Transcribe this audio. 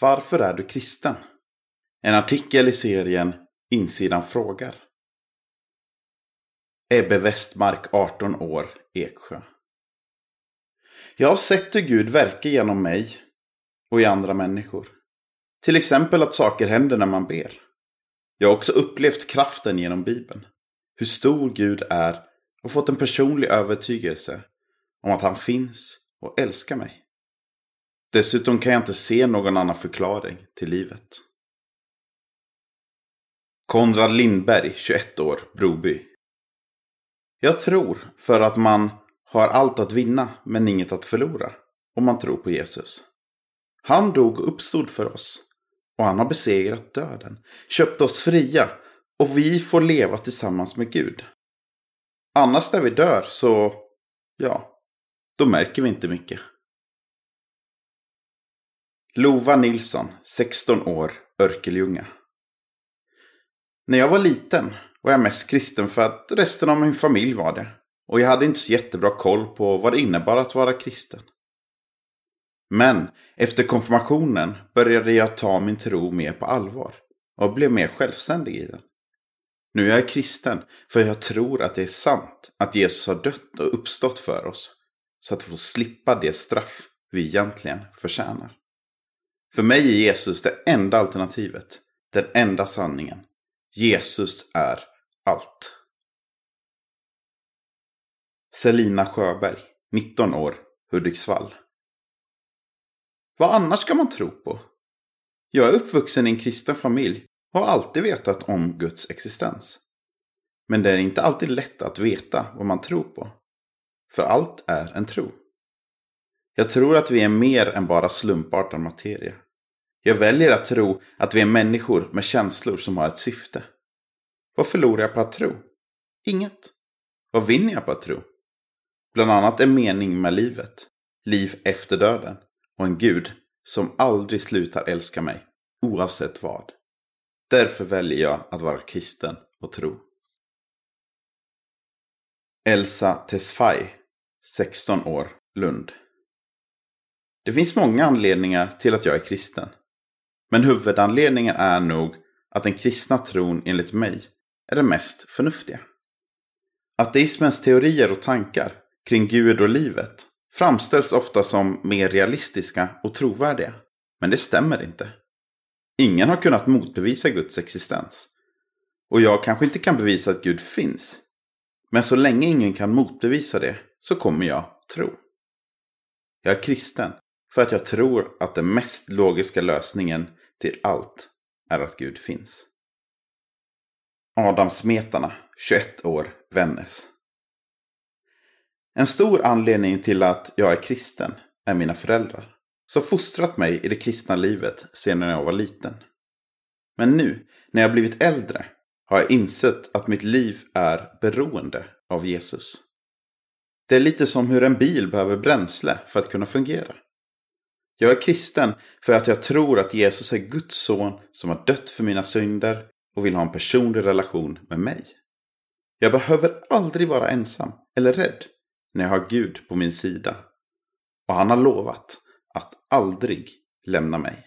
Varför är du kristen? En artikel i serien Insidan frågar. Ebbe Westmark, 18 år, Eksjö. Jag har sett hur Gud verkar genom mig och i andra människor. Till exempel att saker händer när man ber. Jag har också upplevt kraften genom Bibeln. Hur stor Gud är och fått en personlig övertygelse om att han finns och älskar mig. Dessutom kan jag inte se någon annan förklaring till livet. Konrad Lindberg, 21 år, Broby. Jag tror för att man har allt att vinna men inget att förlora om man tror på Jesus. Han dog och uppstod för oss och han har besegrat döden, köpt oss fria och vi får leva tillsammans med Gud. Annars när vi dör så, ja, då märker vi inte mycket. Lova Nilsson, 16 år, Örkelljunga. När jag var liten var jag mest kristen för att resten av min familj var det. Och jag hade inte så jättebra koll på vad det innebar att vara kristen. Men efter konfirmationen började jag ta min tro mer på allvar och blev mer självständig i den. Nu är jag kristen för jag tror att det är sant att Jesus har dött och uppstått för oss så att vi får slippa det straff vi egentligen förtjänar. För mig är Jesus det enda alternativet, den enda sanningen. Jesus är allt. Selina Sjöberg, 19 år, Hudiksvall. Vad annars ska man tro på? Jag är uppvuxen i en kristen familj och har alltid vetat om Guds existens. Men det är inte alltid lätt att veta vad man tror på. För allt är en tro. Jag tror att vi är mer än bara slumpartad materia. Jag väljer att tro att vi är människor med känslor som har ett syfte. Vad förlorar jag på att tro? Inget. Vad vinner jag på att tro? Bland annat en mening med livet, liv efter döden och en gud som aldrig slutar älska mig, oavsett vad. Därför väljer jag att vara kristen och tro. Elsa Tesfaye, 16 år, Lund. Det finns många anledningar till att jag är kristen. Men huvudanledningen är nog att den kristna tron enligt mig är den mest förnuftiga. Ateismens teorier och tankar kring Gud och livet framställs ofta som mer realistiska och trovärdiga. Men det stämmer inte. Ingen har kunnat motbevisa Guds existens. Och jag kanske inte kan bevisa att Gud finns. Men så länge ingen kan motbevisa det så kommer jag tro. Jag är kristen för att jag tror att den mest logiska lösningen till allt är att Gud finns. Adam Smetana, 21 år, Vännäs. En stor anledning till att jag är kristen är mina föräldrar. Som fostrat mig i det kristna livet sedan jag var liten. Men nu, när jag blivit äldre, har jag insett att mitt liv är beroende av Jesus. Det är lite som hur en bil behöver bränsle för att kunna fungera. Jag är kristen för att jag tror att Jesus är Guds son som har dött för mina synder och vill ha en personlig relation med mig. Jag behöver aldrig vara ensam eller rädd när jag har Gud på min sida. Och han har lovat att aldrig lämna mig.